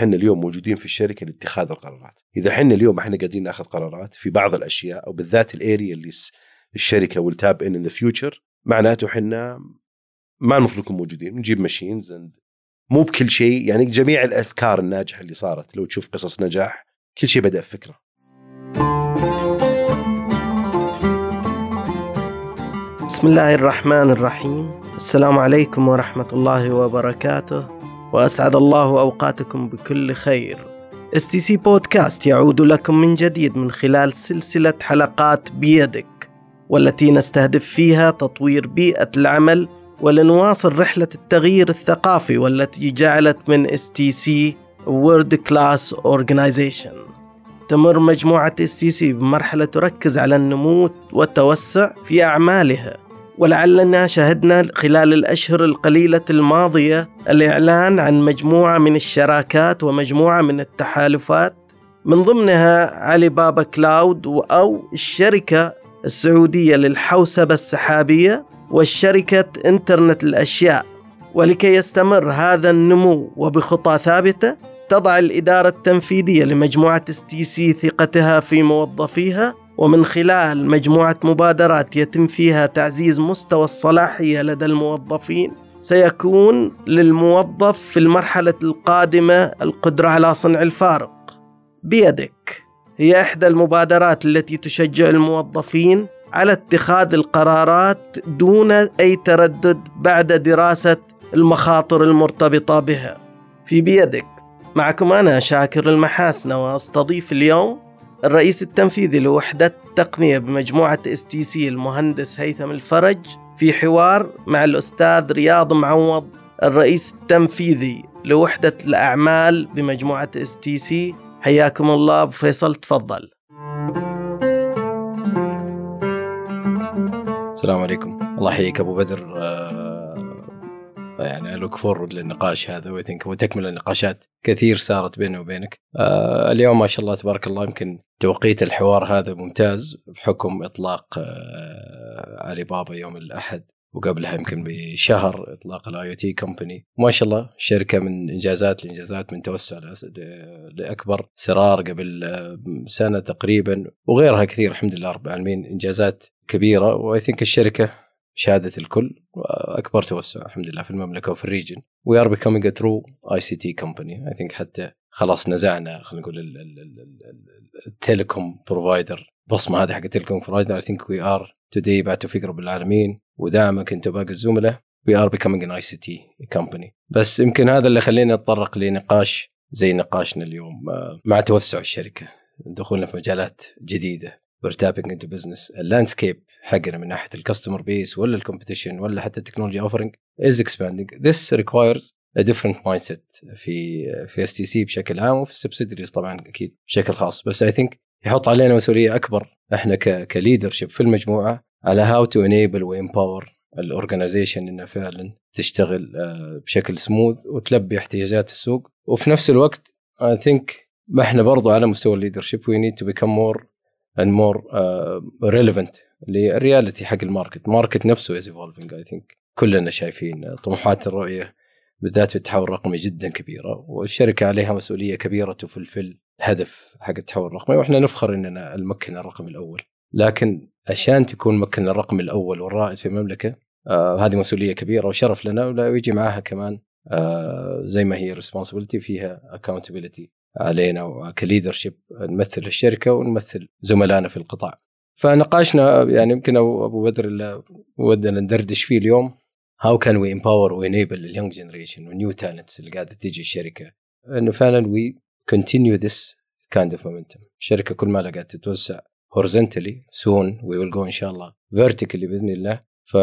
إحنا اليوم موجودين في الشركة لاتخاذ القرارات. إذا إحنا اليوم إحنا قاعدين ناخذ قرارات في بعض الأشياء أو بالذات ال area اللي الشركة tap in in the future معناته إحنا ما المفروض نكون موجودين. نجيب machines مو بكل شيء يعني جميع الأفكار الناجحة اللي صارت. لو تشوف قصص نجاح كل شيء بدأ بفكرة. بسم الله الرحمن الرحيم. السلام عليكم ورحمة الله وبركاته. وأسعد الله أوقاتكم بكل خير. STC podcast يعود لكم من جديد من خلال سلسلة حلقات بيدك والتي نستهدف فيها تطوير بيئة العمل ولنواصل رحلة التغيير الثقافي والتي جعلت من STC world class organization تمر مجموعة STC بمرحلة تركز على النمو والتوسع في أعمالها. ولعلنا شهدنا خلال الأشهر القليلة الماضية الإعلان عن مجموعة من الشراكات ومجموعة من التحالفات. من ضمنها علي بابا cloud أو الشركة السعودية للحوسبة السحابية والشركة إنترنت الأشياء. ولكي يستمر هذا النمو وبخطى ثابتة تضع الإدارة التنفيذية لمجموعة STC ثقتها في موظفيها ومن خلال مجموعة مبادرات يتم فيها تعزيز مستوى الصلاحية لدى الموظفين سيكون للموظف في المرحلة القادمة القدرة على صنع الفارق. بيدك. هي إحدى المبادرات التي تشجع الموظفين على اتخاذ القرارات دون أي تردد بعد دراسة المخاطر المرتبطة بها. في بيدك. معكم أنا شاكر المحاسنة وأستضيف اليوم الرئيس التنفيذي لوحدة التقنية بمجموعة STC المهندس هيثم الفرج في حوار مع الأستاذ رياض معوض الرئيس التنفيذي لوحدة الأعمال بمجموعة STC حياكم الله أبو فيصل تفضل. السلام عليكم. الله يحييك أبو بدر. آه، يعني look forward للنقاش هذا we think وتكمل النقاشات كثير صارت بيني وبينك. آه، اليوم ما شاء الله تبارك الله يمكن توقيت الحوار هذا ممتاز بحكم إطلاق آه، علي بابا يوم الأحد وقبلها يمكن بشهر إطلاق ال IoT company ما شاء الله شركة من إنجازات لانجازات من توسع لأكبر سرار قبل سنة تقريبا وغيرها كثير الحمد لله رب العالمين. إنجازات كبيرة و I think الشركة شهادة الكل اكبر توسع الحمد لله في المملكة وفي ال region. we are becoming a true ICT company I think حتى خلاص نزعنا خلينا نقول ال telecom provider بصمة هذه حق ال telecom provider I think we are today بعد توفيق رب العالمين ودعمك انت وباقي الزملاء we are becoming an ICT company بس يمكن هذا اللي خلينا نتطرق لنقاش زي نقاشنا اليوم مع توسع الشركة دخولنا في مجالات جديدة. We're tapping into business ال landscape حقنا من ناحية ال customer base ولا ال competition ولا حتى ال technology offering is expanding. This requires a different mindset في في STC بشكل عام وفي ال subsidiaries طبعا أكيد بشكل خاص. بس I think يحط علينا مسؤولية أكبر إحنا ك leadership في المجموعة على how to enable و empower ال organization إنها فعلا تشتغل بشكل سموث وتلبي احتياجات السوق. وفي نفس الوقت I think ما إحنا برضو على مستوى ال leadership we need to become more and more relevant لل reality حق ال market. ال market نفسه is evolving I think كلنا شايفين طموحات الرؤية بالذات في التحول الرقمي جدا كبيرة والشركة عليها مسؤولية كبيرة to fulfill هدف حق التحول الرقمي وإحنا نفخر إننا المكن الرقمي الأول. لكن عشان تكون ممكن الرقمي الأول والرائد في المملكة آه هذه مسؤولية كبيرة وشرف لنا ويجي معها كمان آه زي ما هي responsibility فيها accountability علينا ك leadership نمثل الشركة ونمثل زملائنا في القطاع. فنقاشنا يعني يمكن ابو بدر اللي ودنا ندردش فيه اليوم how can we empower و enable ال young generation و new talents اللي قاعدة تيجي الشركة؟ إنه فعلا we continue this kind of momentum الشركة كل ما قاعدة تتوسع horizontally soon we will go إن شاء الله vertically بإذن الله. ف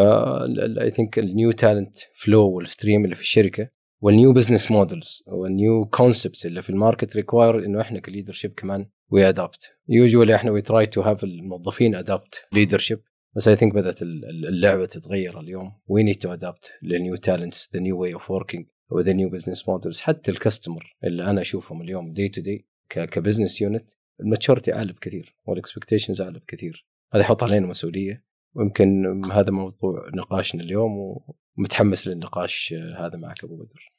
I think ال new talent flow وال stream اللي في الشركة وال new business models وال new concepts اللي في ال market require إنه إحنا ك leadership كمان we adapt usually إحنا we try to have الموظفين adapt leadership بس I think بدأت اللعبة تتغير اليوم. we need to adapt لل new talents the new way of working و the new business models حتى ال customer اللي أنا أشوفهم اليوم day to day ك business unit ال maturity اعلى بكثير وال expectations اعلى بكثير. هذا يحط علينا مسؤولية. ويمكن هذا موضوع نقاشنا اليوم ومتحمس للنقاش هذا معك أبو بدر.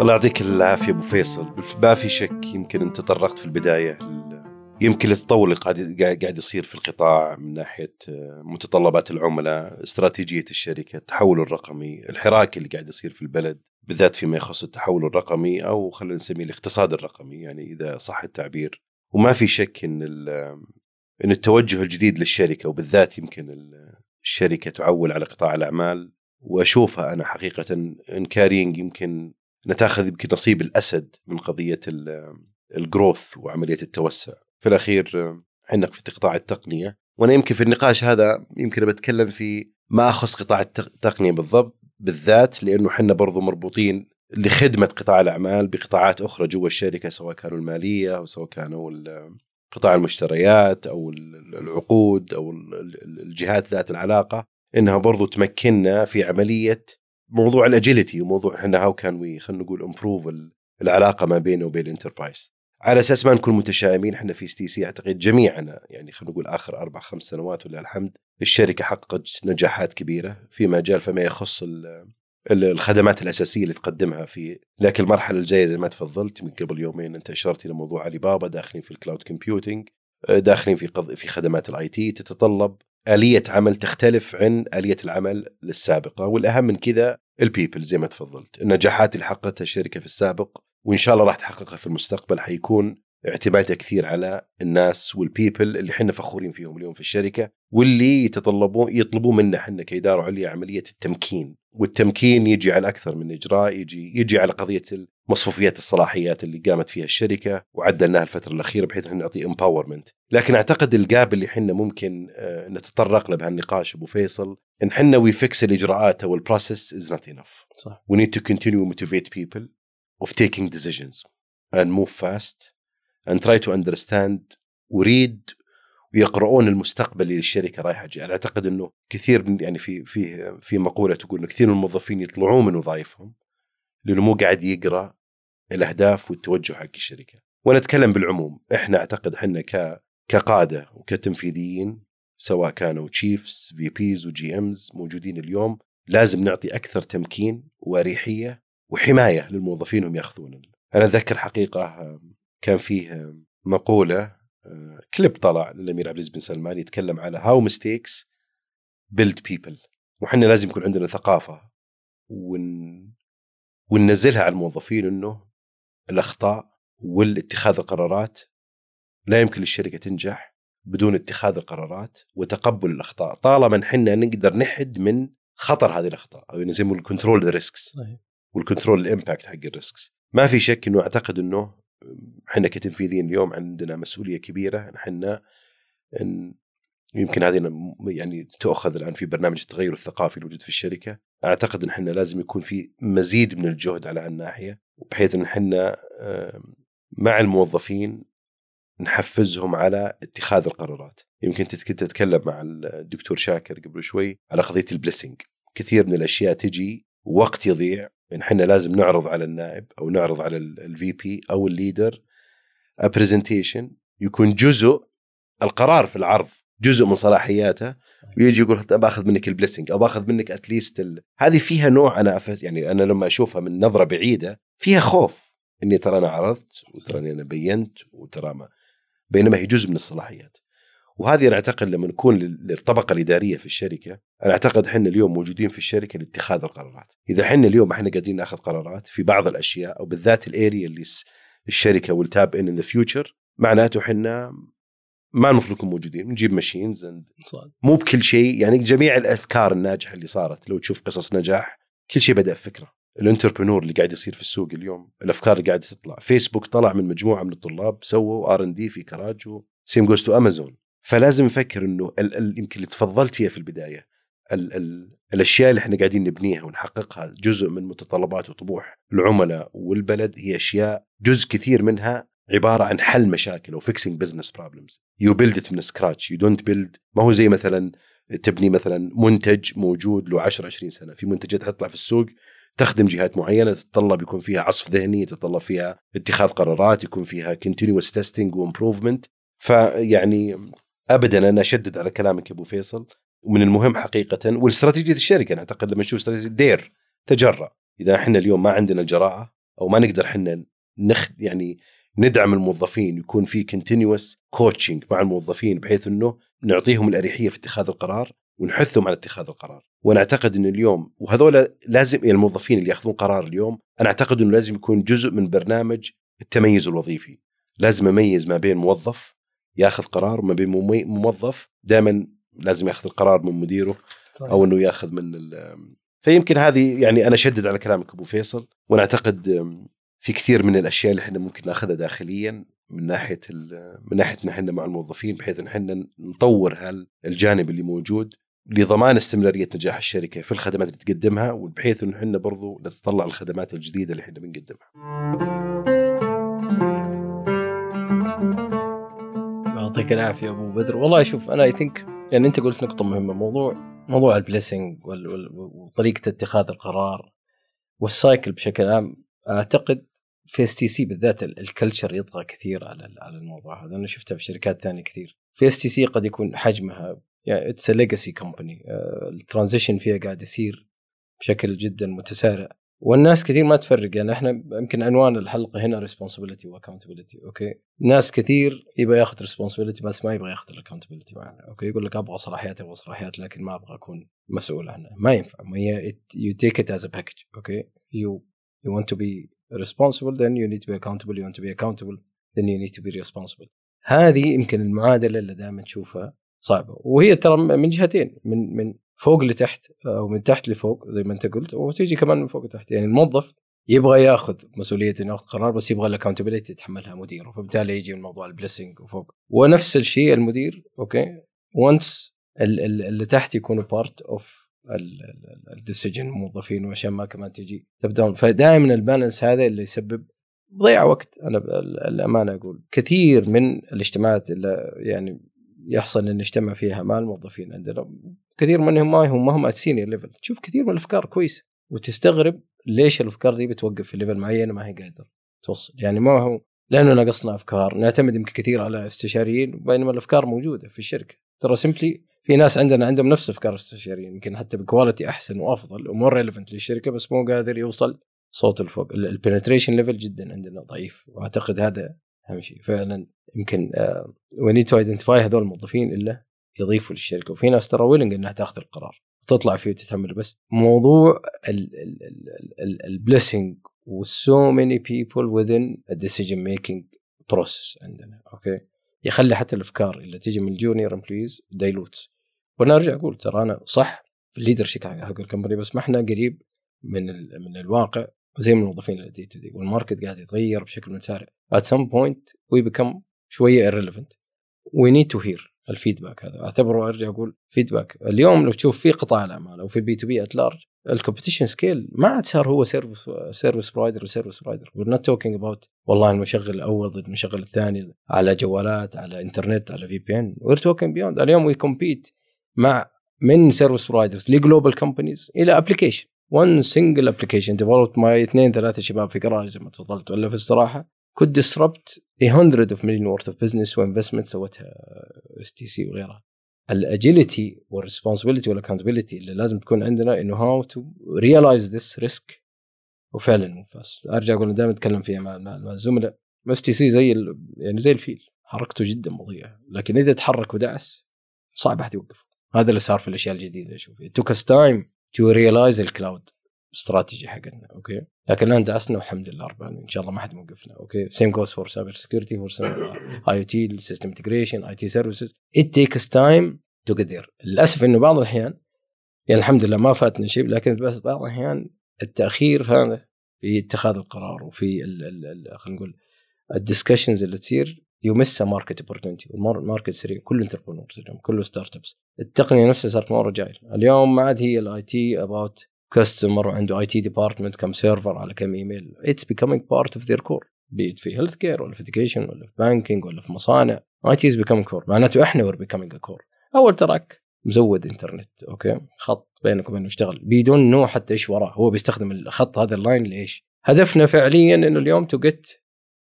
الله يعطيك العافية أبو فيصل. ما في شك يمكن أنت تطرقت في البداية يمكن التطور اللي قاعد قاعد يصير في القطاع من ناحية متطلبات العملاء، استراتيجية الشركة، التحول الرقمي، الحراك اللي قاعد يصير في البلد بالذات فيما يخص التحول الرقمي أو خلينا نسميه الاقتصاد الرقمي يعني إذا صح التعبير، وما في شك إن إن التوجه الجديد للشركة وبالذات يمكن الشركة تعول على قطاع الأعمال وأشوفها أنا حقيقة إن كارينج يمكن نتأخذ يمكن نصيب الأسد من قضية الجروث وعملية التوسع. في الأخير إحنا في قطاع التقنية وأنا يمكن في النقاش هذا يمكن بتكلم في ما أخص قطاع التقنية بالضبط بالذات لأنه إحنا برضو مربوطين لخدمة قطاع الأعمال بقطاعات أخرى جوا الشركة سواء كانوا المالية أو سواء كانوا قطاع المشتريات أو العقود أو الجهات ذات العلاقة. إنها برضو تمكننا في عملية موضوع ال agility وموضوع إحنا how can we خلينا نقول improve العلاقة ما بينه وبين ال enterprise على أساس ما نكون متشائمين إحنا في STC أعتقد جميعنا يعني خلينا نقول آخر أربع خمس سنوات ولله الحمد الشركة حققت نجاحات كبيرة في مجال فيما يخص الخدمات الأساسية اللي تقدمها في لكن المرحلة الجاية زي ما تفضلت من قبل يومين أنت أشرت إلى موضوع علي بابا داخلين في ال cloud computing داخلين في. في خدمات ال IT تتطلب آلية عمل تختلف عن آلية العمل السابقة والأهم من كذا ال people زي ما تفضلت النجاحات اللي حققتها الشركة في السابق وإن شاء الله راح تحققها في المستقبل حيكون اعتمادها كثير على الناس وال people اللي إحنا فخورين فيهم اليوم في الشركة واللي يتطلبون يطلبون منا إحنا كإدارة عليا عملية التمكين والتمكين يجي على أكثر من إجراء يجي يجي على قضية مصفوفة الصلاحيات اللي قامت فيها الشركة وعدلناها الفترة الأخيرة بحيث ان نعطي empowerment لكن أعتقد ال gap اللي إحنا ممكن آه، نتطرق له بهالنقاش أبو فيصل إن إحنا we fix الإجراءات أو ال process is not enough صح. we need to continue motivate people of taking decisions and move fast and try to understand و read ويقرؤون المستقبل اللي الشركة رايحة جاية، أنا أعتقد إنه كثير من يعني في في في مقولة تقول إنه كثير من الموظفين يطلعون من وظائفهم لأنه مو قاعد يقرأ الأهداف والتوجه حق الشركة، وأنا أتكلم بالعموم، إحنا أعتقد إحنا ك كقادة وكتنفيذيين سواء كانوا chiefs VPs و GMs موجودين اليوم لازم نعطي أكثر تمكين وأريحية وحماية للموظفين هم يأخذون أنا أتذكر حقيقة كان فيه مقولة كليب طلع للأمير عبد العزيز بن سلمان يتكلم على how mistakes build people وحنا لازم يكون عندنا ثقافة ون... وننزلها على الموظفين إنه الأخطاء والاتخاذ القرارات لا يمكن للشركة تنجح بدون اتخاذ القرارات وتقبل الأخطاء. طالما إحنا نقدر نحد من خطر هذه الأخطاء أو زي ما control the risks وال control ال impact حق ال risks ما في شك إنه أعتقد إنه إحنا كتنفيذيين اليوم عندنا مسؤولية كبيرة. إحنا إن يمكن هذه يعني تؤخذ الآن في برنامج التغير الثقافي الموجود في الشركة. أعتقد إن إحنا لازم يكون في مزيد من الجهد على الناحية بحيث إن إحنا مع الموظفين نحفزهم على اتخاذ القرارات. يمكن كنت تتكلم مع الدكتور شاكر قبل شوي على قضية ال blessing. كثير من الأشياء تجي وقت يضيع يعني إحنا لازم نعرض على النائب أو نعرض على ال VP أو ال leader presentation يكون جزء القرار في العرض جزء من صلاحياته. ويجي يقول باخذ منك ال blessing أو باخذ منك at least ال... هذه فيها نوع أنا أفت يعني أنا لما أشوفها من نظرة بعيدة فيها خوف. إني ترى أنا عرضت وترى أنا بينت وترى ما بينما هي جزء من الصلاحيات. وهذه أنا أعتقد لما نكون للطبقة الإدارية في الشركة أنا أعتقد إحنا اليوم موجودين في الشركة لاتخاذ القرارات. إذا إحنا اليوم إحنا قاعدين نأخذ قرارات في بعض الأشياء أو بالذات ال area اللي الشركة وال top in the future معناته إحنا ما المفروض نكون موجودين. نجيب machines مو بكل شيء يعني جميع الافكار الناجحة اللي صارت لو تشوف قصص نجاح كل شيء بدأ بفكرة. ال entrepreneur اللي قاعد يصير في السوق اليوم الأفكار اللي قاعدة تطلع. فيسبوك طلع من مجموعة من الطلاب سووا R&D في كراج same goes to أمازون فلازم نفكر إنه يمكن اللي تفضلت فيها في البداية ال ال الأشياء اللي إحنا قاعدين نبنيها ونحققها جزء من متطلبات وطموح العملاء والبلد هي أشياء جزء كثير منها عبارة عن حل مشاكل أو fixing business problems you build it من scratch you don't build ما هو زي مثلا تبني مثلا منتج موجود له 10 20 سنة في منتجات تطلع في السوق تخدم جهات معينة تتطلب يكون فيها عصف ذهني تتطلب فيها اتخاذ قرارات يكون فيها continuous testing و improvement فيعني ابدا أنا أشدد على كلامك يا أبو فيصل ومن المهم حقيقة والاستراتيجية الشركة أنا أعتقد لما نشوف استراتيجية dare تجرأ. إذا إحنا اليوم ما عندنا الجراءة أو ما نقدر إحنا نخ يعني ندعم الموظفين يكون في continuous coaching مع الموظفين بحيث إنه نعطيهم الأريحية في اتخاذ القرار ونحثهم على اتخاذ القرار. وأنا أعتقد ان اليوم وهذول لازم يعني الموظفين اللي يأخذون قرار اليوم أنا أعتقد إنه لازم يكون جزء من برنامج التميز الوظيفي. لازم أميز ما بين موظف ياخذ قرار وما بين موظف دائما لازم ياخذ القرار من مديره أو إنه ياخذ من فيمكن هذه يعني أنا أشدد على كلامك أبو فيصل وأنا اعتقد في كثير من الأشياء اللي إحنا ممكن ناخذها داخليا من ناحية من ناحيتنا إحنا مع الموظفين بحيث إن إحنا نطور هالجانب اللي موجود لضمان استمرارية نجاح الشركة في الخدمات اللي تقدمها وبحيث انه إحنا برضو نتطلع الخدمات الجديدة اللي إحنا بنقدمها. يعطيك العافية أبو بدر. والله شوف أنا I think يعني أنت قلت نقطة مهمة موضوع موضوع ال blessing وطريقة اتخاذ القرار وال cycle بشكل عام. أعتقد في اس تي سي بالذات ال- ال culture يطغى كثير على على الموضوع هذا. أنا شفتها في شركات ثانية كثير. في اس تي سي قد يكون حجمها يعني it's legacy company ال transition فيها قاعد يصير بشكل جدا متسارع. والناس كثير ما تفرق يعني إحنا يمكن عنوان الحلقة هنا responsibility و accountability okay؟ ناس كثير يبغى ياخذ responsibility بس ما يبغى ياخذ ال accountability معنا okay؟ يقول لك أبغى صلاحيات أبغى صلاحيات لكن ما أبغى أكون مسؤول عنها. ما ينفع. هي you take it as a package okay؟ you you want to be responsible then you need to be accountable. You want to be accountable then you need to be responsible. هذه يمكن المعادلة اللي دائما تشوفها صعبة. وهي ترى من جهتين من من فوق لتحت أو من تحت لفوق زي ما انت قلت وتيجي كمان من فوق لتحت. يعني الموظف يبغى ياخذ مسؤولية إنه ياخذ قرار بس يبغى ال accountability يتحملها مديره فبالتالي يجي من موضوع ال blessing وفوق. ونفس الشيء المدير okay؟ once اللي تحت يكونوا part of ال decision الموظفين وعشان ما كمان تجي تبدون فدائما ال balance هذا اللي يسبب ضيع وقت. أنا الأمانة أقول كثير من الاجتماعات اللي يعني يحصل إن نجتمع فيها مع الموظفين عندنا كثير منهم ما هم ما هم senior level تشوف كثير من الأفكار كويسه وتستغرب ليش الأفكار دي بتوقف في level معين ما هي قادر توصل. يعني ما هو لأنه ناقصنا أفكار. نعتمد يمكن كثير على استشاريين بينما الأفكار موجودة في الشركة. ترى simply في ناس عندنا عندهم نفس أفكار الاستشاريين يمكن حتى ب quality أحسن وأفضل و more relevant للشركة بس مو قادر يوصل صوته لفوق. ال penetration level جدا عندنا ضعيف. وأعتقد هذا أهم شيء. فعلا يمكن we need to identify هذول الموظفين اللي يضيفوا للشركة. وفي ناس ترى willing إنها تاخذ القرار. وتطلع فيه وتتحمل. بس موضوع ال blessing و so many people within decision making process عندنا. okay؟ يخلي حتى الأفكار اللي تيجي من ال junior employees dilute وأنا أرجع أقول ترى أنا صح في ال leadership حق ال company بس ما إحنا قريب من من الواقع زي من الموظفين اللي today وال market قاعد يتغير بشكل متسارع. At some point we become شوية irrelevant. We need to hear. ال feedback هذا. أعتبره أرجع أقول feedback اليوم لو تشوف في قطاع الأعمال أو في ال B2B at large ال competition scale ما عاد صار هو service service provider و service provider we're not talking about والله المشغل الأول ضد المشغل الثاني على جوالات على انترنت على VPN we're talking beyond. اليوم we compete مع من service providers ل global companies إلى application one single application. Developed مع اثنين ثلاثة شباب في جراج زي ما تفضلت. ولا في استراحه could disrupt a hundred of million worth of business و investment سوتها اس تي سي وغيرها. ال agility وال responsibility وال accountability اللي لازم تكون عندنا إنه how to realize this risk وفعلا نفاس أرجع أقول دائما أتكلم فيها مع, مع, الزملاء اس تي سي زي يعني زي الفيل. حركته جدا بطيئه لكن إذا تحرك ودعس صعب أحد يوقفه هذا اللي صار في الأشياء الجديدة. it took us time to realize ال cloud strategy حقتنا. okay؟ لكن الآن دعسنا والحمد لله رب العالمين. إن شاء الله ما حد موقفنا. okay؟ same goes for cyber security for IoT system integration IT services it takes time to there للأسف إنه بعض الأحيان يعني الحمد لله ما فاتنا شيء لكن بس بعض الأحيان التأخير هذا في اتخاذ القرار وفي خلينا نقول ال discussions اللي تصير ي miss market opportunity وال market سريع. كله entrepreneurs اليوم كله startups التقنية نفسها صارت مرة agile اليوم ما عاد هي ال IT about customer وعنده IT department كم server على كم email it's becoming part of their core be it في healthcare ولا في education ولا في banking ولا في مصانع. IT is becoming core معناته إحنا we're becoming core اول تراك مزود انترنت أوكي خط بينك وبينه يشتغل. بدون نوع حتى إيش وراه. هو بيستخدم الخط هذا ال line لإيش؟ هدفنا فعليا إنه اليوم to get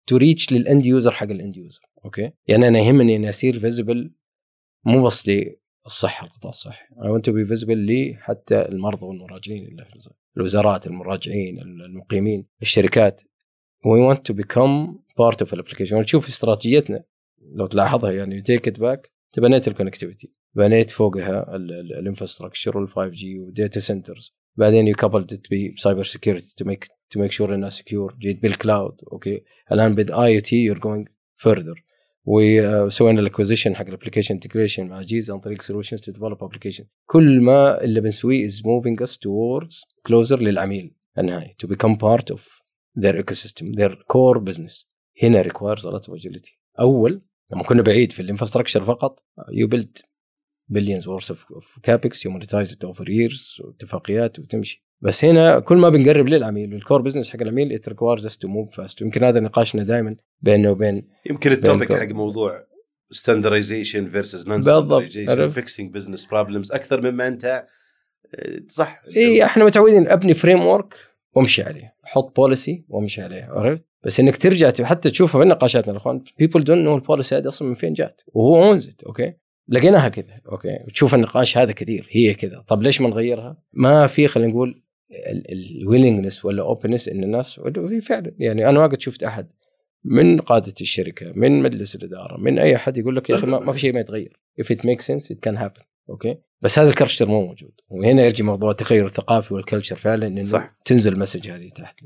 to reach لل end user حق ال end user okay يعني أنا يهمني إني أصير visible مو بس للصحه القطاع الصحي. I want to be visible لي حتى المرضى والمراجعين الوزارات المراجعين المقيمين الشركات. We want to become part of ال application تشوف استراتيجيتنا. لو تلاحظها يعني take it back انت بنيت ال connectivity بنيت فوقها ال infrastructure وال 5G وال data centers بعدين you coupled ب cyber security to make to make sure إنها secure جيت بال cloud okay. الآن بد IoT you're going further وسوينا ال acquisition حق ال application integration مع جيز عن طريق Solutions to develop application كل ما اللي بنسويه is moving us towards closer للعميل النهائي to become part of their ecosystem their core business. هنا requires a lot of agility. أول لما كنا بعيد في ال infrastructure فقط you build billions worth of, of capex you monetize it over واتفاقيات وتمشي. بس هنا كل ما بنقرب للعميل وال core business حق العميل it requires us to move fast ويمكن هذا نقاشنا دائما بيننا وبين يمكن ال topic. حق موضوع standardization versus non. standardization. fixing business problems أكثر مما أنت آه، صح إي إحنا متعودين أبني framework وامشي عليه أحط policy وامشي عليه عرفت بس إنك ترجع حتى تشوفها في نقاشاتنا الاخوان people don't know ال policy هذه أصلا من فين جات و who owns okay لقيناها كذا okay وتشوف النقاش هذا كثير هي كذا طب ليش ما نغيرها ما في خلينا نقول ال willingness ولا openness إن الناس في فعلا يعني أنا ما قد شفت أحد من قادة الشركة من مجلس الإدارة من أي أحد يقول لك يا أخي ما في شيء ما يتغير. If it makes sense it can happen. Okay؟ بس هذا ال culture مو موجود. وهنا يرجع موضوع التغير الثقافي وال culture فعلا إنه صح. تنزل ال message هذه تحت.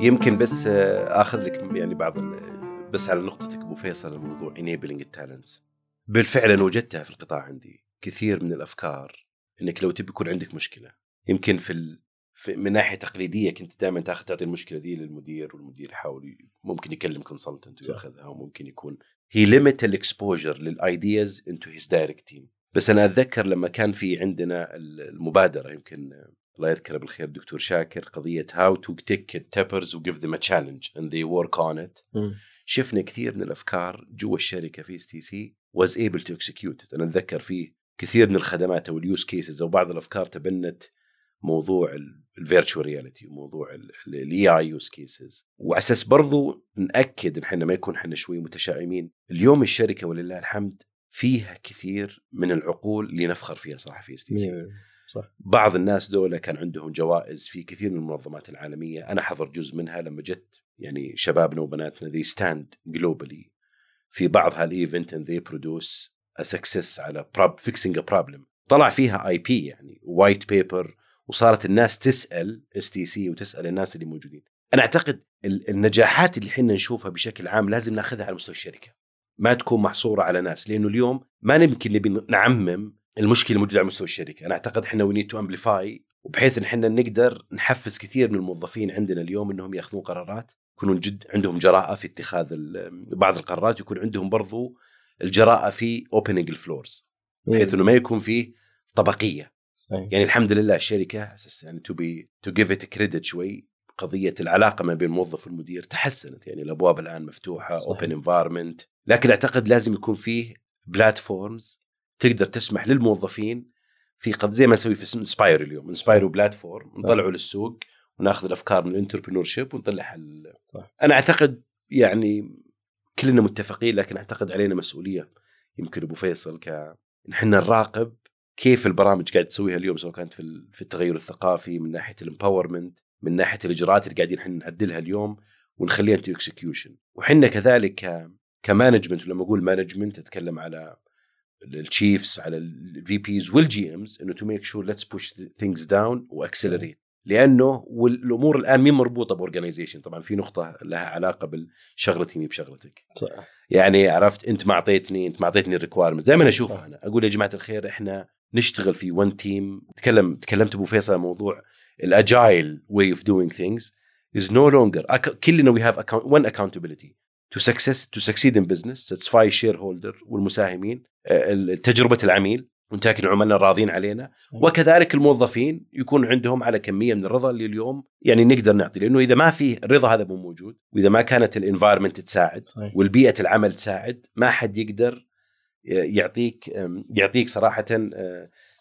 يمكن بس آخذ لك يعني بعض بس على نقطتك أبو فيصل الموضوع enabling ال talents بالفعل أنا وجدتها في القطاع عندي. كثير من الأفكار إنك لو تبي يكون عندك مشكلة. يمكن في, ال... في من ناحية تقليدية كنت دائما تاخذ تعطي المشكلة دي للمدير والمدير يحاول ممكن يكلم consultant. وياخذها وممكن يكون he limit ال exposure لل ideas into his direct team بس أنا أتذكر لما كان في عندنا المبادرة يمكن الله يذكره بالخير الدكتور شاكر قضية how to take التبرز و give them challenge and they work on it شفنا كثير من الأفكار جوا الشركة في اس تي سي was able to execute أنا أتذكر فيه كثير من الخدمات أو ال use cases أو بعض الأفكار تبنت موضوع ال virtual reality وموضوع ال AI use cases وعلى أساس برضو نأكد إن إحنا ما يكون إحنا شوي متشائمين. اليوم الشركة ولله الحمد فيها كثير من العقول اللي نفخر فيها صراحة في اس صح. بعض الناس دول كان عندهم جوائز في كثير من المنظمات العالمية. أنا حضر جزء منها لما جت يعني شبابنا وبناتنا they stand globally في بعض هال event and they produce success على prob fixing problem طلع فيها IP يعني white paper وصارت الناس تسأل اس تي سي وتسأل الناس اللي موجودين. أنا أعتقد ال- النجاحات اللي إحنا نشوفها بشكل عام لازم ناخذها على مستوى الشركة. ما تكون محصورة على ناس لأنه اليوم ما يمكن نبي نعمم المشكلة الموجودة على مستوى الشركة. أنا أعتقد إحنا we need to amplify وبحيث إن إحنا نقدر نحفز كثير من الموظفين عندنا اليوم إنهم يأخذون قرارات يكونون جد عندهم جراءة في اتخاذ بعض القرارات يكون عندهم برضو الجراءة في opening ال floors بحيث إنه ما يكون فيه طبقية. صحيح. يعني الحمد لله الشركة أساس يعني to be to give it credit شوي قضية العلاقة ما بين الموظف والمدير تحسنت. يعني الأبواب الآن مفتوحة. Open environment لكن أعتقد لازم يكون فيه platforms تقدر تسمح للموظفين في قد زي ما نسوي في انسباير اليوم. انسباير platform نطلعه للسوق وناخذ الأفكار من ال entrepreneurship ونطلعها ال-. أنا أعتقد يعني كلنا متفقين لكن أعتقد علينا مسؤولية. يمكن أبو فيصل ك إحنا نراقب كيف البرامج قاعد تسويها اليوم سواء كانت في في التغير الثقافي من ناحية ال empowerment من ناحية الإجراءات اللي قاعدين إحنا نعدلها اليوم ونخليها to execution وحنا كذلك ك management ولما أقول management أتكلم على ال chiefs على ال VPs وال GMs إنه to make sure let's push things down و accelerate لأنه والامور الآن مين مربوطة ب organization طبعا في نقطة لها علاقة بالشغلتي مي بشغلتك. صح يعني عرفت أنت ما اعطيتني أنت ما اعطيتني ال requirement زي ما أنا. اشوفها أنا أقول يا جماعة الخير إحنا نشتغل في one team تكلم تكلمت أبو فيصل موضوع ال agile way of doing things is no longer كلنا we have one accountability. To success to succeed in business satisfy shareholder والمساهمين آه، تجربة العميل. ونتاكد إن عملنا راضين علينا. وكذلك الموظفين يكون عندهم على كمية من الرضا اللي اليوم يعني نقدر نعطي لأنه إذا ما في الرضا هذا مو موجود. وإذا ما كانت ال environment تساعد صحيح. والبيئة العمل تساعد ما حد يقدر يعطيك يعطيك صراحة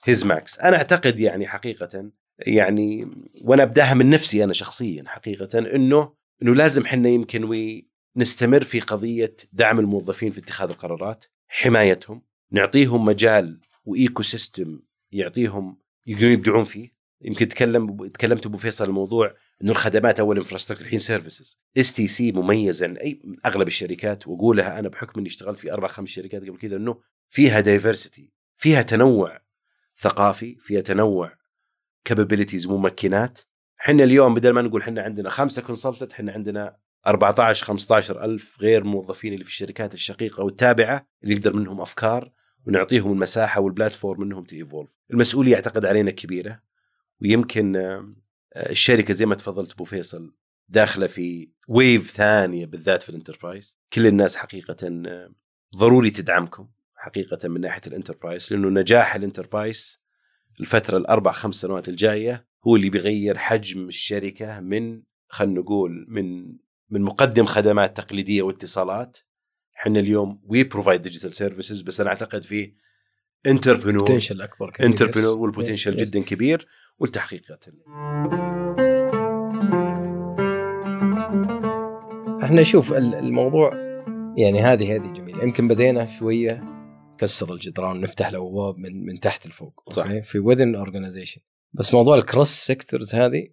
his max أنا أعتقد يعني حقيقه يعني وأنا أبداها من نفسي أنا شخصيا حقيقه إنه إنه لازم حنا يمكن we نستمر في قضية دعم الموظفين في اتخاذ القرارات حمايتهم نعطيهم مجال و ecosystem يعطيهم يقدرون يبدعون فيه. يمكن تكلم تكلمت أبو فيصل الموضوع إنه الخدمات أول infrastructure الحين services اس تي سي مميزه عن أي من أغلب الشركات واقولها أنا بحكم إني اشتغلت في أربع خمس شركات قبل كذا إنه فيها diversity فيها تنوع ثقافي فيها تنوع capabilities ممكنات. إحنا اليوم بدل ما نقول إحنا عندنا خمسة consultant إحنا عندنا 14 15 ألف غير موظفين اللي في الشركات الشقيقة والتابعة اللي يقدر منهم أفكار. ونعطيهم المساحة وال platform إنهم to evolve. المسؤولية أعتقد علينا كبيرة ويمكن آه، الشركة زي ما تفضلت أبو فيصل داخلة في wave ثانية بالذات في ال enterprise كل الناس حقيقة آه، ضروري تدعمكم حقيقة من ناحية ال enterprise لأنه نجاح ال enterprise الفترة الأربع خمس سنوات الجاية هو اللي بيغير حجم الشركة من خلينا نقول من من مقدم خدمات تقليدية واتصالات إحنا اليوم we provide digital services بس أنا أعتقد في entrepreneur potential أكبر كبير. entrepreneur. وال potential. جدا كبير والتحقيقات إحنا شوف ال- الموضوع يعني هذه هذه جميلة يمكن بدينا شوية كسر الجدران نفتح الأبواب من من تحت لفوق صح. في within organization بس موضوع ال cross sectors هذه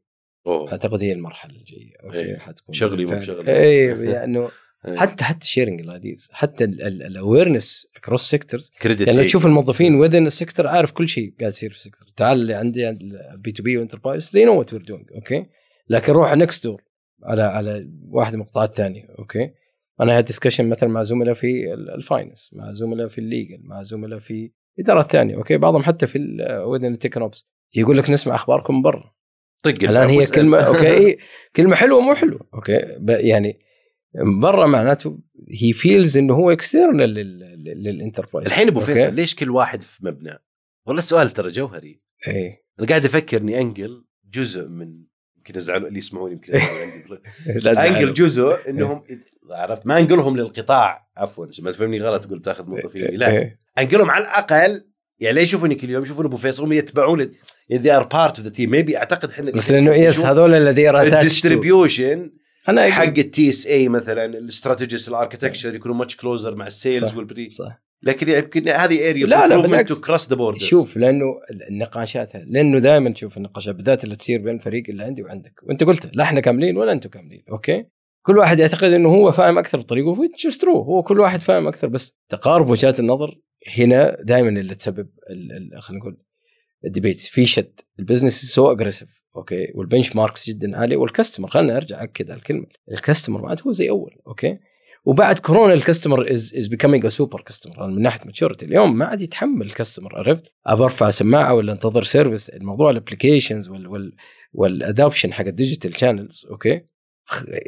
أوه. أعتقد هي المرحلة الجاية okay إيه. حتكون شغلي مو. بشغلي. اي لأنه إيه. حتى حتى sharing ال ideas حتى ال awareness cross sectors كريدت يعني لو. تشوف الموظفين within ال sector عارف كل شيء قاعد يصير في ال sector تعال اللي عندي عند B2B و enterprise they know what we're doing okay لكن روح next door على على واحد من القطاعات الثانية okay أنا هاد discussion مثلا مع زملاء في ال- ال finance مع زملاء في ال legal مع زملاء في إدارات ثانية okay بعضهم حتى في within التكنوبس يقول لك نسمع أخباركم من برا. طق الآن هي. كلمة okay كلمة حلوة مو حلوة okay يعني برا معناته هي feels إنه هو external لل enterprise الحين أبو؟ فيصل ليش كل واحد في مبنى؟ والله السؤال ترى جوهري إيه أنا قاعد أفكر إني أنقل جزء من يمكن يزعلوا اللي يسمعوني يمكن. لا أنقل. جزء إنهم عرفت ما أنقلهم للقطاع عفوا عشان ما تفهمني غلط تقول بتاخذ موظفين لا إيه. أنقلهم على الأقل يعني ليه يشوفوني كل يوم يشوفون أبو فيصل هم يتبعون يعني they are part of the team maybe أعتقد إحنا بس لأنه yes هذول الذين ال distribution أنا أقول- حق ال TSA مثلا ال strategist ال architecture يكونوا much closer مع ال sales. وال pre صح. لكن يمكن هذه area لا، لا، بالعكس. cross the borders شوف لأنه النقاشات لأنه دائما تشوف النقاشات بالذات اللي تصير بين الفريق اللي عندي وعندك. وأنت قلت لا إحنا كاملين ولا أنتم كاملين okay؟ كل واحد يعتقد إنه هو فاهم أكثر بطريقه which is true هو كل واحد فاهم أكثر. بس تقارب وجهات النظر هنا دائما اللي تسبب خلينا نقول ال debate في شد. ال business so aggressive okay؟ وال benchmarks جدا عالي. وال customer خلينا ارجع أكد على الكلمة. ال customer ما عاد هو زي أول okay؟ وبعد كورونا ال customer is is becoming a super customer من ناحية maturity اليوم ما عاد يتحمل ال customer عرفت؟ أبى أرفع سماعة ولا أنتظر service الموضوع ال applications وال وال وال adoption حق ال digital channels okay؟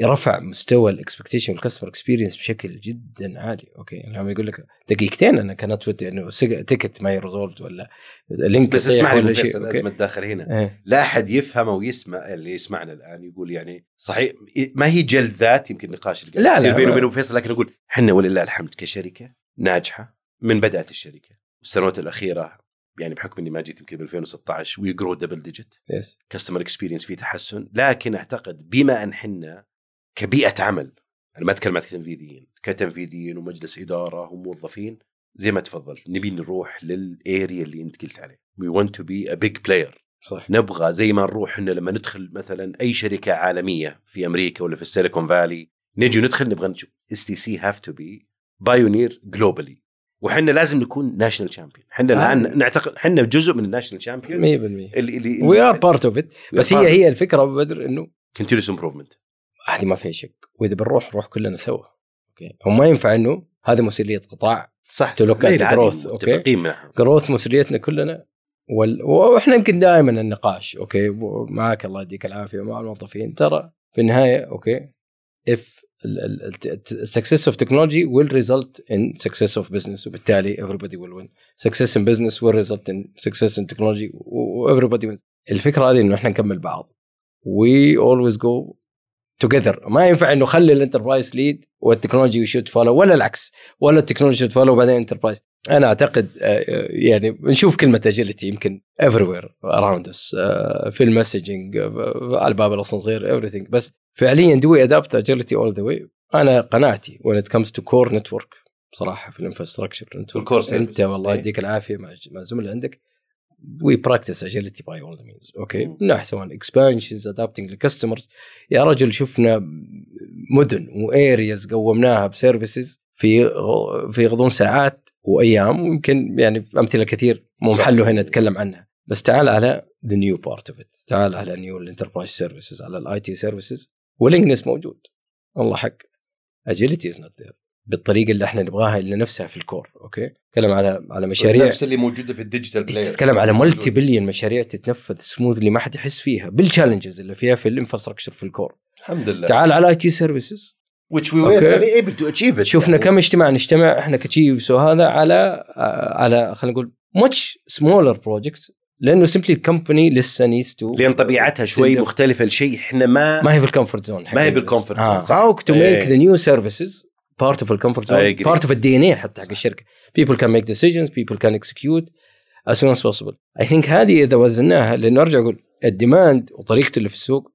رفع مستوى ال expectation وال customer experience بشكل جدا عالي okay يعني لما يقول لك دقيقتين أنا كانت ودي إنه ticket ما resolved ولا link بس اسمعني ولا شيء؟ الازمه الداخل هنا إيه. لا أحد يفهم أو يسمع اللي يسمعنا الآن يقول يعني صحيح ما هي جلد ذات يمكن نقاش اللي لا، لا، بيني وبين فيصل لكن أقول إحنا ولله الحمد كشركة ناجحة من بدأت الشركة والسنوات الأخيرة يعني بحكم إني ما جيت يمكن ب 2016 we grow double digit yes customer experience في تحسن. لكن أعتقد بما أن حنا كبيئة عمل أنا ما أتكلم عن تنفيذيين كتنفيذيين ومجلس إدارة وموظفين زي ما تفضلت نبي نروح لل area اللي أنت قلت عليه. we want to be a big player صح. نبغى زي ما نروح إحنا لما ندخل مثلا أي شركة عالمية في أمريكا ولا في السيليكون فالي نجي ندخل نبغى نشوف. اس تي سي have to be pioneer globally وحنا لازم نكون national champion إحنا آه. الان نعتقد إحنا جزء من ال national champion 100% اللي اللي وي ار part of it بس هي هي الفكرة أبو بدر إنه continuous improvement هذه ما فيها شك. وإذا بنروح نروح كلنا سوا. okay؟ هو ما ينفع إنه هذه مسؤولية قطاع. صح. okay؟ متفقين معهم. growth مسؤوليتنا كلنا. وال... وإحنا يمكن دائما النقاش. okay؟ معك الله يديك العافية. ومع الموظفين. ترى في النهاية okay؟ If success of technology will result in success of business وبالتالي everybody will win success in business will result in success in technology و و- everybody wins الفكره هذه انه احنا نكمل بعض we always go together. ما ينفع إنه خلي ال enterprise lead وال technology should follow ولا العكس. ولا ال technology should follow وبعدين enterprise أنا أعتقد آه، آه، يعني نشوف كلمة agility يمكن everywhere around us آه، في ال messaging على باب الأسانسير everything. بس فعليا we adapt agility all the way أنا قناعتي when it comes to core network بصراحه في ال infrastructure أنت. والله إيه. يديك العافية مع مع الزملاء عندك. we practice agility by all means okay. من ناحيه سواء expansions adapting ل customers يا رجل شفنا مدن و areas قومناها ب services في في غضون ساعات وايام ويمكن يعني أمثلة كثير مو. محله هنا نتكلم عنها. بس تعال على the new part of it تعال على new ال enterprise services على ال IT services والانجنس موجود. الله حق. اجيلتي از نوت ذير بالطريقة اللي إحنا نبغاها اللي نفسها في الكور أوكي؟ تكلم على على مشاريع نفس اللي موجودة في الديجيتال بلاير تتكلم على ملتي بليون مشاريع تتنفذ سموثلي ما حد يحس فيها بالتشالنجز اللي فيها في الانفراستراكشر في الكور. الحمد لله. تعال على اي تي سيرفيسز which we were able to achieve it. شفنا يعني. كم اجتماع نجتمع إحنا كتشيفز وهذا على آه، على خلينا نقول ماتش سمولر بروجكت لأنه سمبلي الكمباني لسه نيدز تو لأن طبيعتها شوي مختلفة لشيء إحنا ما ما هي في الكومفورت زون ما هي بالcomfort zone، صح. هاو تو. ميك ذا نيو سيرفيسز part of ال comfort zone. part of ال DNA حتى حق الشركة. People can make decisions people can execute as soon as possible. I think هذه إذا وزناها لأنه أرجع أقول ال demand وطريقته اللي في السوق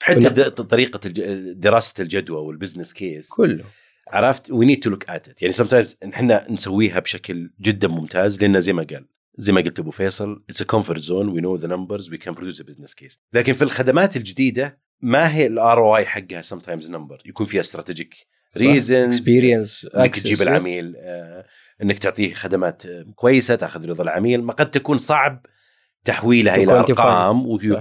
حتى طريقة الج- دراسة الجدوى وال business case كله. عرفت؟ we need to look at at يعني sometimes إحنا نسويها بشكل جدا ممتاز لأن زي ما قال زي ما قلت أبو فيصل it's a comfort zone we know the numbers we can produce a business case لكن في الخدمات الجديدة ما هي ال ROI حقها sometimes number يكون فيها strategic reasons experience إنك تجيب العميل آه، إنك تعطيه خدمات كويسة تأخذ رضا العميل ما قد تكون صعب تحويلها إلى أرقام. ويو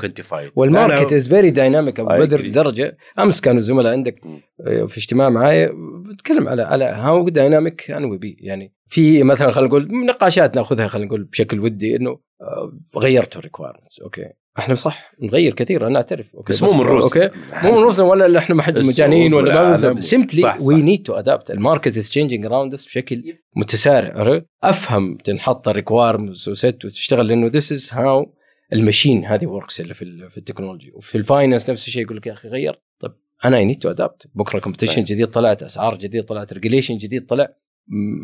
والماركت از فيري دايناميك ابو بدر. لدرجه أمس كانوا الزملاء عندك. آه، في اجتماع معايا بتكلم على على how dynamic can we be يعني في مثلا خلينا نقول نقاشات ناخذها خلينا نقول بشكل ودي إنه آه، غيرتوا ال requirements okay إحنا صح نغير كثير أنا أعترف. okay بس مو من روسنا. okay مو من روسنا ولا اللي إحنا ما حد مجانين ولا ما. simply. we need to adapt ال market is changing around us بشكل متسارع؟ أفهم تنحط ال requirements وست وتشتغل لأنه this is how المشين هذه works اللي في في ال technology وفي ال finance نفس الشيء يقول لك يا أخي غير. طب أنا I need to adapt بكرة competition. جديد طلعت أسعار جديد طلعت regulation جديد طلع.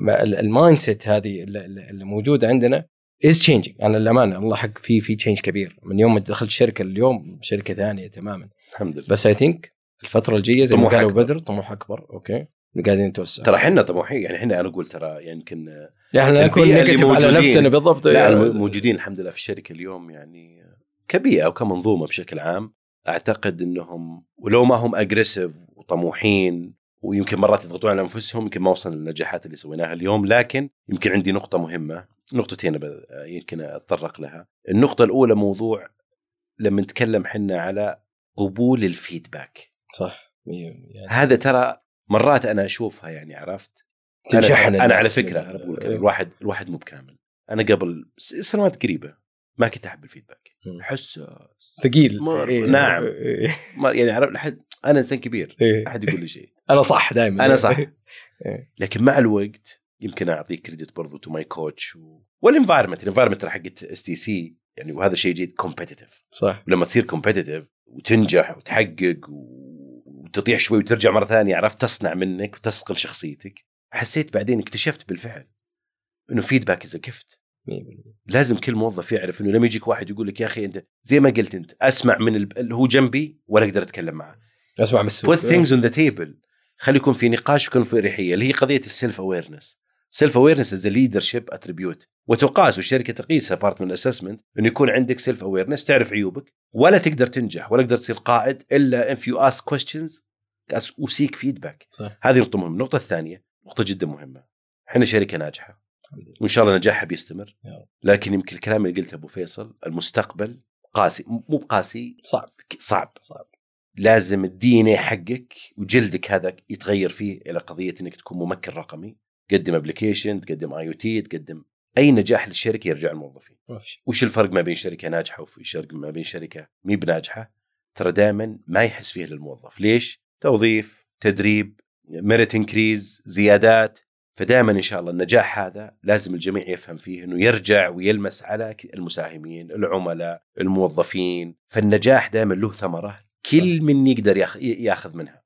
ال mindset هذه اللي موجودة عندنا is changing أنا للامانه الله حق في في change كبير. من يوم ما دخلت شركة اليوم شركة ثانية تماما. الحمد لله. بس I think الفترة الجاية زي ما قالوا. بدر طموح أكبر. okay? قاعدين نتوسع. ترى إحنا طموحين. يعني إحنا أنا أقول ترى يعني يمكن يعني إحنا نكون negative على موجودين. نفسنا بالضبط. لا الموجودين الحمد لله في الشركة اليوم يعني كبيئة وكمنظومة بشكل عام. أعتقد إنهم ولو ما هم aggressive وطموحين ويمكن مرات يضغطون على أنفسهم يمكن ما وصلنا للنجاحات اللي سويناها اليوم لكن يمكن عندي نقطة مهمة نقطتين ب- يمكن أتطرق لها النقطة الأولى موضوع لما نتكلم حنا على قبول ال feedback صح يعني هذا ترى مرات أنا أشوفها يعني عرفت تنشحن أنا, أنا على فكرة أنا بقول لك إيه. الواحد الواحد مو بكامل أنا قبل سنوات قريبة ما كنت أحب ال feedback. احسه ثقيل مر- إيه. نعم. إيه. ما يعني عرف لحد أنا إنسان كبير. إيه. أحد يقول لي شيء. أنا صح دائما أنا صح. إيه. لكن مع الوقت يمكن أعطيك credit برضو to my coach و... وال environment ال environment حقت اس تي سي يعني وهذا شيء جيد competitive صح. ولما تصير competitive وتنجح وتحقق وتطيح شوي وترجع مرة ثانية عرفت تصنع منك وتصقل شخصيتك حسيت بعدين اكتشفت بالفعل إنه feedback is 100%. لازم كل موظف يعرف إنه لما يجيك واحد يقول لك يا أخي أنت زي ما قلت أنت أسمع من اللي هو جنبي ولا أقدر أتكلم معه. أسمع من السوق put things on the table. خلي يكون في نقاش ويكون في اريحيه اللي هي قضية ال self awareness self awareness is leadership attribute وتقاس والشركة تقيسها part من ال assessment إنه يكون عندك self awareness تعرف عيوبك. ولا تقدر تنجح ولا تقدر تصير قائد إلا you ask questions ask- و seek feedback صح. هذه نقطة مهمة. النقطة الثانية نقطة جدا مهمة. إحنا شركة ناجحة. وإن شاء الله نجاحها بيستمر. لكن يمكن الكلام اللي قلته أبو فيصل المستقبل قاسي مو بقاسي صعب. صعب. صعب. لازم ال DNA حقك وجلدك هذا يتغير فيه إلى قضية إنك تكون ممكن رقمي تقدم application تقدم IoT تقدم أي نجاح للشركة يرجع شيء. وش الفرق ما بين شركة ناجحة وفي ما بين شركة مي بناجحة؟ ترى دائما ما يحس فيه للموظف ليش؟ توظيف تدريب merit increase زيادات. فدائما إن شاء الله النجاح هذا لازم الجميع يفهم فيه إنه يرجع ويلمس على المساهمين العملاء الموظفين. فالنجاح دائما له ثمرة كل من يقدر ياخ- ياخذ منها.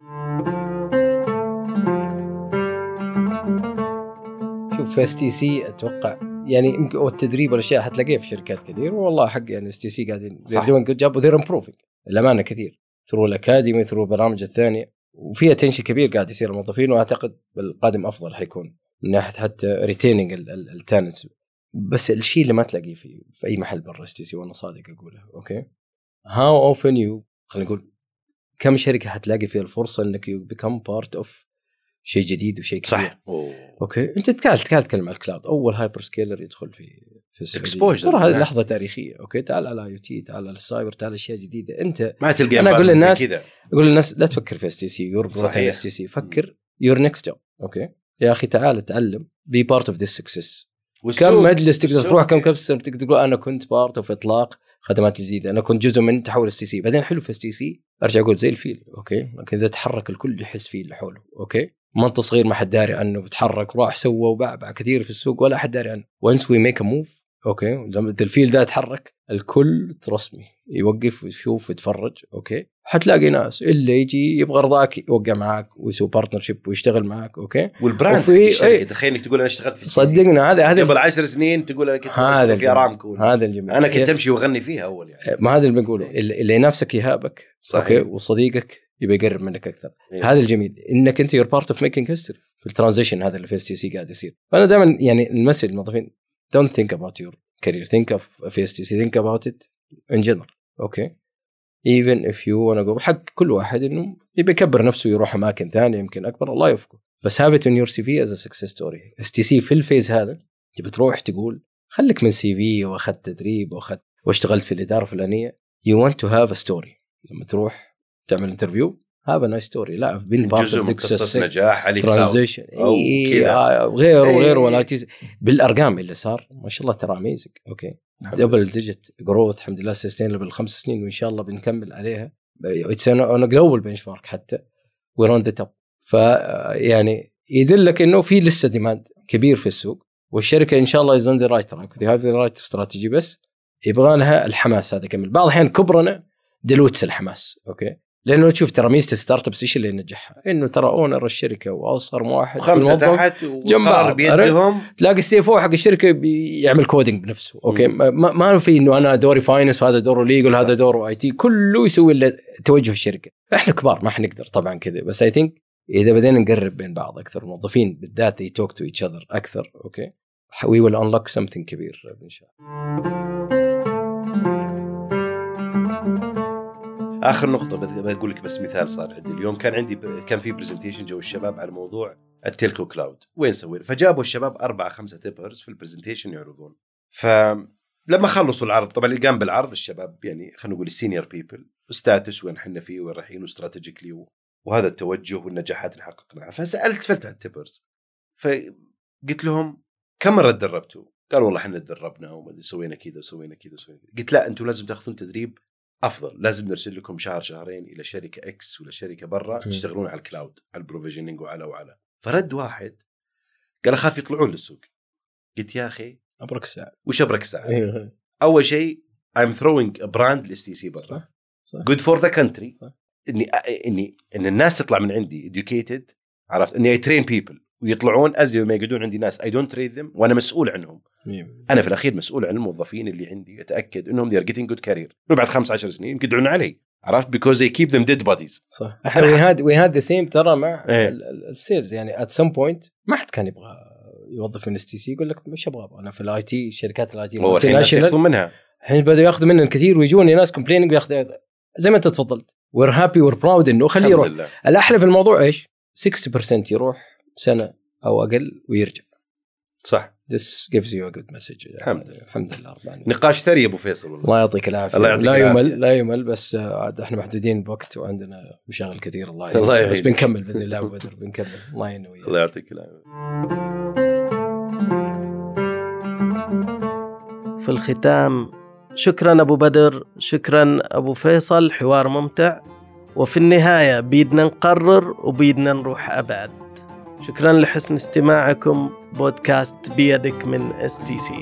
شوف في اس تي سي أتوقع يعني يمكن والتدريب والأشياء حتلاقيها في شركات كثير والله حق يعني اس تي سي قاعدين صح. doing good job و they're improving الأمانة كثير. through الأكاديمي through البرامج الثانية. وفي attention كبير قاعد يصير الموظفين وأعتقد بالقادم أفضل حيكون من ناحية حتى retaining ال talents بس الشيء اللي ما تلاقيه في في أي محل برا اس تي سي وأنا صادق أقوله okay? how often you خلينا نقول كم شركة حتلاقي فيها الفرصة إنك you become part of شيء جديد وشيء كبير؟ صح. أوه. okay. أنت تكال تكال تتكلم عن ال cloud أول hyperscaler يدخل في في السعودية. ترى هذه. لحظة تاريخية. okay. تعال على IT تعال على السايبر تعال أشياء جديدة. انت ما تلقى environment زي للناس- أقول للناس لا تفكر في اس تي سي your صحيح. اس تي سي فكر. your next job okay. يا أخي تعال تعلم be part of this success كم مجلس تقدر تروح كم customer تقدر تقول أنا كنت part of إطلاق خدمات جديدة. أنا كنت جزء من تحول اس تي سي بعدين حلو في اس تي سي أرجع أقول زي الفيل okay? لكن إذا تحرك الكل يحس فيه اللي حوله okay? انت صغير ما حد داري عنه بتحرك راح سوى وبعبع كثير في السوق ولا حد داري عنه. once we make a move okay. لما الفيل ده يتحرك الكل ترسمي. يوقف ويشوف ويتفرج. okay. حتلاقي ناس اللي يجي يبغى رضاك يوقع معاك ويسوي partnership ويشتغل معاك. okay. وال brand وفي- إيه. تخيل إنك تقول أنا اشتغلت في. صدقنا هذا هذا قبل عشر سنين تقول أنا كنت هذا أشتغل في. أرامكو. هذا الجميل أنا كنت. أمشي وأغني فيها أول يعني. ما هذا اللي بنقوله. اللي اللي ينافسك يهابك. صحيح. okay. وصديقك يبي يقرب منك أكثر. إيه. هذا الجميل. إنك أنت you're part of making history في ال transition هذا اللي في STC قاعد يصير. فأنا دائما يعني ال message للموظفين your career think of في STC think about it in general okay even if you وأنا أقول حق كل واحد إنه يبي يكبر نفسه يروح أماكن ثانية يمكن أكبر. الله يوفقه. بس in your CV is success story STC في ال phase هذا تبي تروح تقول خليك من CV وأخذت تدريب وأخذت واشتغلت في الإدارة الفلانية. you want to have a story لما تروح تعمل interview have a nice story. لا بين جزء من قصة نجاح علي transition أو كذا. وغيره إيه. وغيره ولا تيز. بالأرقام اللي صار ما شاء الله ترى amazing okay. double digit growth الحمد لله sustainable خمس سنين وإن شاء الله بنكمل عليها. it's on global benchmark حتى. we're on the top ف يعني يدلك إنه في لسه demand كبير في السوق. والشركة إن شاء الله is on the right track have the right strategy بس يبغى لها الحماس هذا كمل بعض الأحيان كبرنا lots الحماس. okay. لأنه تشوف ترى ميزة ال startups إيش اللي ينجحها؟ إنه ترى owner الشركة واصغر واحد الموظف تحت وقرار. بيدهم تلاقي ال CFO حق الشركة بيعمل coding بنفسه okay. ما, ما في إنه أنا دوري finance وهذا دوره ليجل صح. هذا دوره IT كله يسوي اللي توجه الشركة إحنا كبار ما حنقدر طبعا كذا بس I think إذا بدينا نقرب بين بعض أكثر الموظفين بالذات they talk to each other أكثر okay we will unlock something كبير إن شاء الله آخر نقطة بقول لك بس مثال صار عندي. اليوم كان عندي كان في presentation جو الشباب على موضوع ال telco cloud. وين سوي فجابوا الشباب أربعة خمسة تيبرز في ال presentation يعرضون. فلما خلصوا العرض طبعا اللي قام بالعرض الشباب يعني خلينا نقول ال senior people status وين إحنا فيه وين رايحين و strategically وهذا التوجه والنجاحات اللي حققناها. فسالت فلت على التيبرز فقلت لهم كم مرة تدربتوا؟ قال والله إحنا تدربنا وما سوينا كذا وسوينا كذا وسوينا كذا. قلت لا أنتم لازم تاخذون تدريب أفضل. لازم نرسل لكم شهر شهرين إلى شركة X ولا شركة برا. تشتغلون على ال cloud على ال provisioning وعلى وعلى. فرد واحد قال أخاف يطلعون للسوق. قلت يا أخي أبرك الساعة. وش أبرك ساعه أيوه أول شيء throwing a brand لل STC برا. for the country. صح. إني إني إن الناس تطلع من عندي educated عرفت؟ إني I train people. ويطلعون ازي ما يقعدون عندي ناس. I don't train them. وأنا مسؤول عنهم. أنا في الأخير مسؤول عن الموظفين اللي عندي أتأكد إنهم they are getting good career. بعد 15 سنين يمكن يدعون علي عرفت؟ because they keep them dead bodies. صح. أحنا we had we had the same ترى مع إيه. ال- ال- ال sales يعني at some point ما حد كان يبغى يوظف من STC يقول لك مش أبغى. أنا في ال IT شركات ال IT هو ياخذون منها. الحين بدأوا ياخذوا مننا كثير ويجوني ناس complaining بياخذ زي ما أنت تفضلت. we're happy we're proud إنه خليه يروح. لله. الأحلى في الموضوع إيش؟ 60% يروح سنة أو أقل ويرجع. صح. This gives you a good message. الحمد لله. الحمد لله رب العالمين. نقاش ثري يا أبو فيصل والله. الله يعطيك العافية. الله يعطيك لا العافية. يمل لا يمل بس عاد إحنا محدودين بوقت وعندنا مشاغل كثير. الله الله يعينك بس. بنكمل بإذن الله أبو بدر بنكمل. الله يعين وياك. الله يعطيك العافية. في الختام شكرا أبو بدر شكرا أبو فيصل حوار ممتع. وفي النهاية بيدنا نقرر وبيدنا نروح أبعد. شكرا لحسن استماعكم. بودكاست بيدك من STC